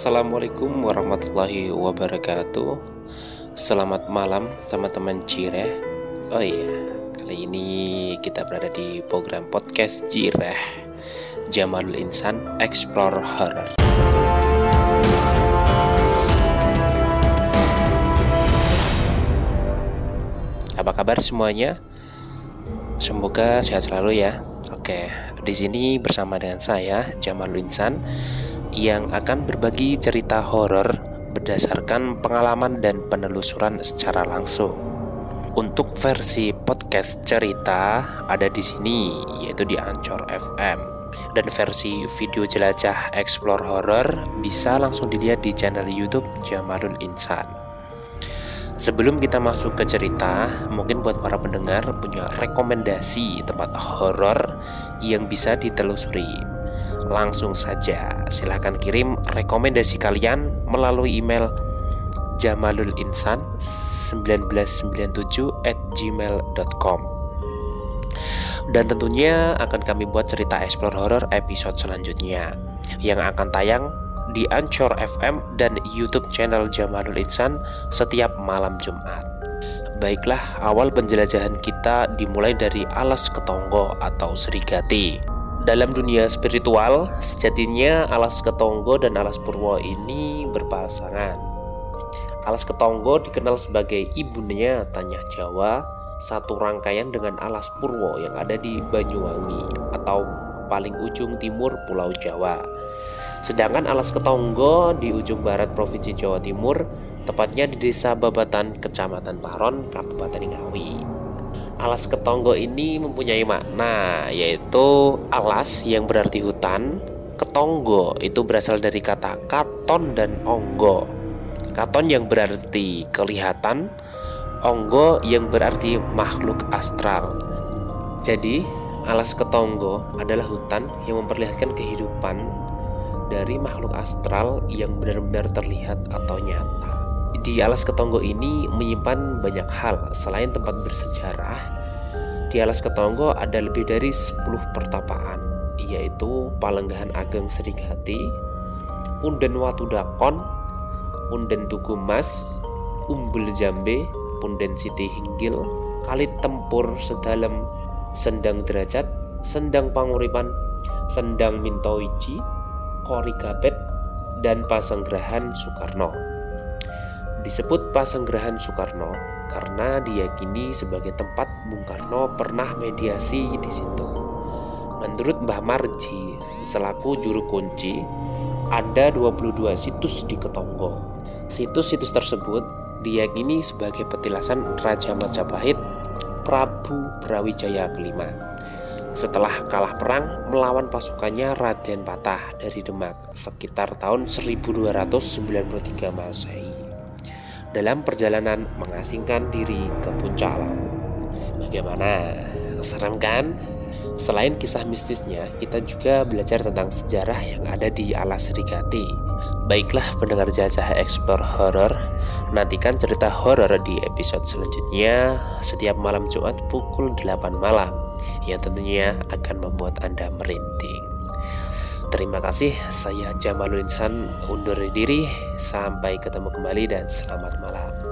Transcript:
Assalamualaikum warahmatullahi wabarakatuh Selamat malam teman-teman Jireh Oh iya, kali ini kita berada di program podcast Jireh Jamalul Insan Explore Horror Apa kabar semuanya? Semoga sehat selalu ya. Oke, di sini bersama dengan saya Jamalul Insan yang akan berbagi cerita horor berdasarkan pengalaman dan penelusuran secara langsung. Untuk versi podcast cerita ada di sini yaitu di Ancor FM dan versi video jelajah explore horror bisa langsung dilihat di channel YouTube Jamalul Insan. Sebelum kita masuk ke cerita, mungkin buat para pendengar punya rekomendasi tempat horor yang bisa ditelusuri langsung saja silahkan kirim rekomendasi kalian melalui email jamalulinsan 1997 at gmail.com dan tentunya akan kami buat cerita explore horror episode selanjutnya yang akan tayang di Anchor FM dan YouTube channel Jamalul Insan setiap malam Jumat. Baiklah, awal penjelajahan kita dimulai dari Alas Ketonggo atau Serigati. Dalam dunia spiritual, sejatinya Alas Ketonggo dan Alas Purwo ini berpasangan. Alas Ketonggo dikenal sebagai ibunya Tanya Jawa, satu rangkaian dengan Alas Purwo yang ada di Banyuwangi atau paling ujung timur Pulau Jawa. Sedangkan Alas Ketonggo di ujung barat Provinsi Jawa Timur, tepatnya di Desa Babatan, Kecamatan Paron, Kabupaten Ngawi. Alas Ketonggo ini mempunyai makna yaitu alas yang berarti hutan, ketonggo itu berasal dari kata katon dan onggo. Katon yang berarti kelihatan, onggo yang berarti makhluk astral. Jadi, alas ketonggo adalah hutan yang memperlihatkan kehidupan dari makhluk astral yang benar-benar terlihat atau nyata. Di Alas Ketonggo ini menyimpan banyak hal selain tempat bersejarah. Di Alas Ketonggo ada lebih dari 10 pertapaan, yaitu Palenggahan Ageng Serigati, Punden Watu Dakon, Punden Tugu Mas, Umbul Jambe, Punden Siti Hinggil, Kali Tempur Sedalam, Sendang Derajat, Sendang Panguripan, Sendang Mintoici, Kori Gapet, dan Pasanggrahan Soekarno disebut Pasanggrahan Soekarno karena diyakini sebagai tempat Bung Karno pernah mediasi di situ. Menurut Mbah Marji, selaku juru kunci, ada 22 situs di Ketonggo. Situs-situs tersebut diyakini sebagai petilasan Raja Majapahit Prabu Brawijaya kelima. Setelah kalah perang melawan pasukannya Raden Patah dari Demak sekitar tahun 1293 Masehi dalam perjalanan mengasingkan diri ke puncak alam. Bagaimana? Serem kan? Selain kisah mistisnya, kita juga belajar tentang sejarah yang ada di Alas Serigati. Baiklah pendengar jajah Explore Horror, nantikan cerita horor di episode selanjutnya setiap malam Jumat pukul 8 malam yang tentunya akan membuat Anda merinding. Terima kasih, saya Jamalul Insan undur diri. Sampai ketemu kembali dan selamat malam.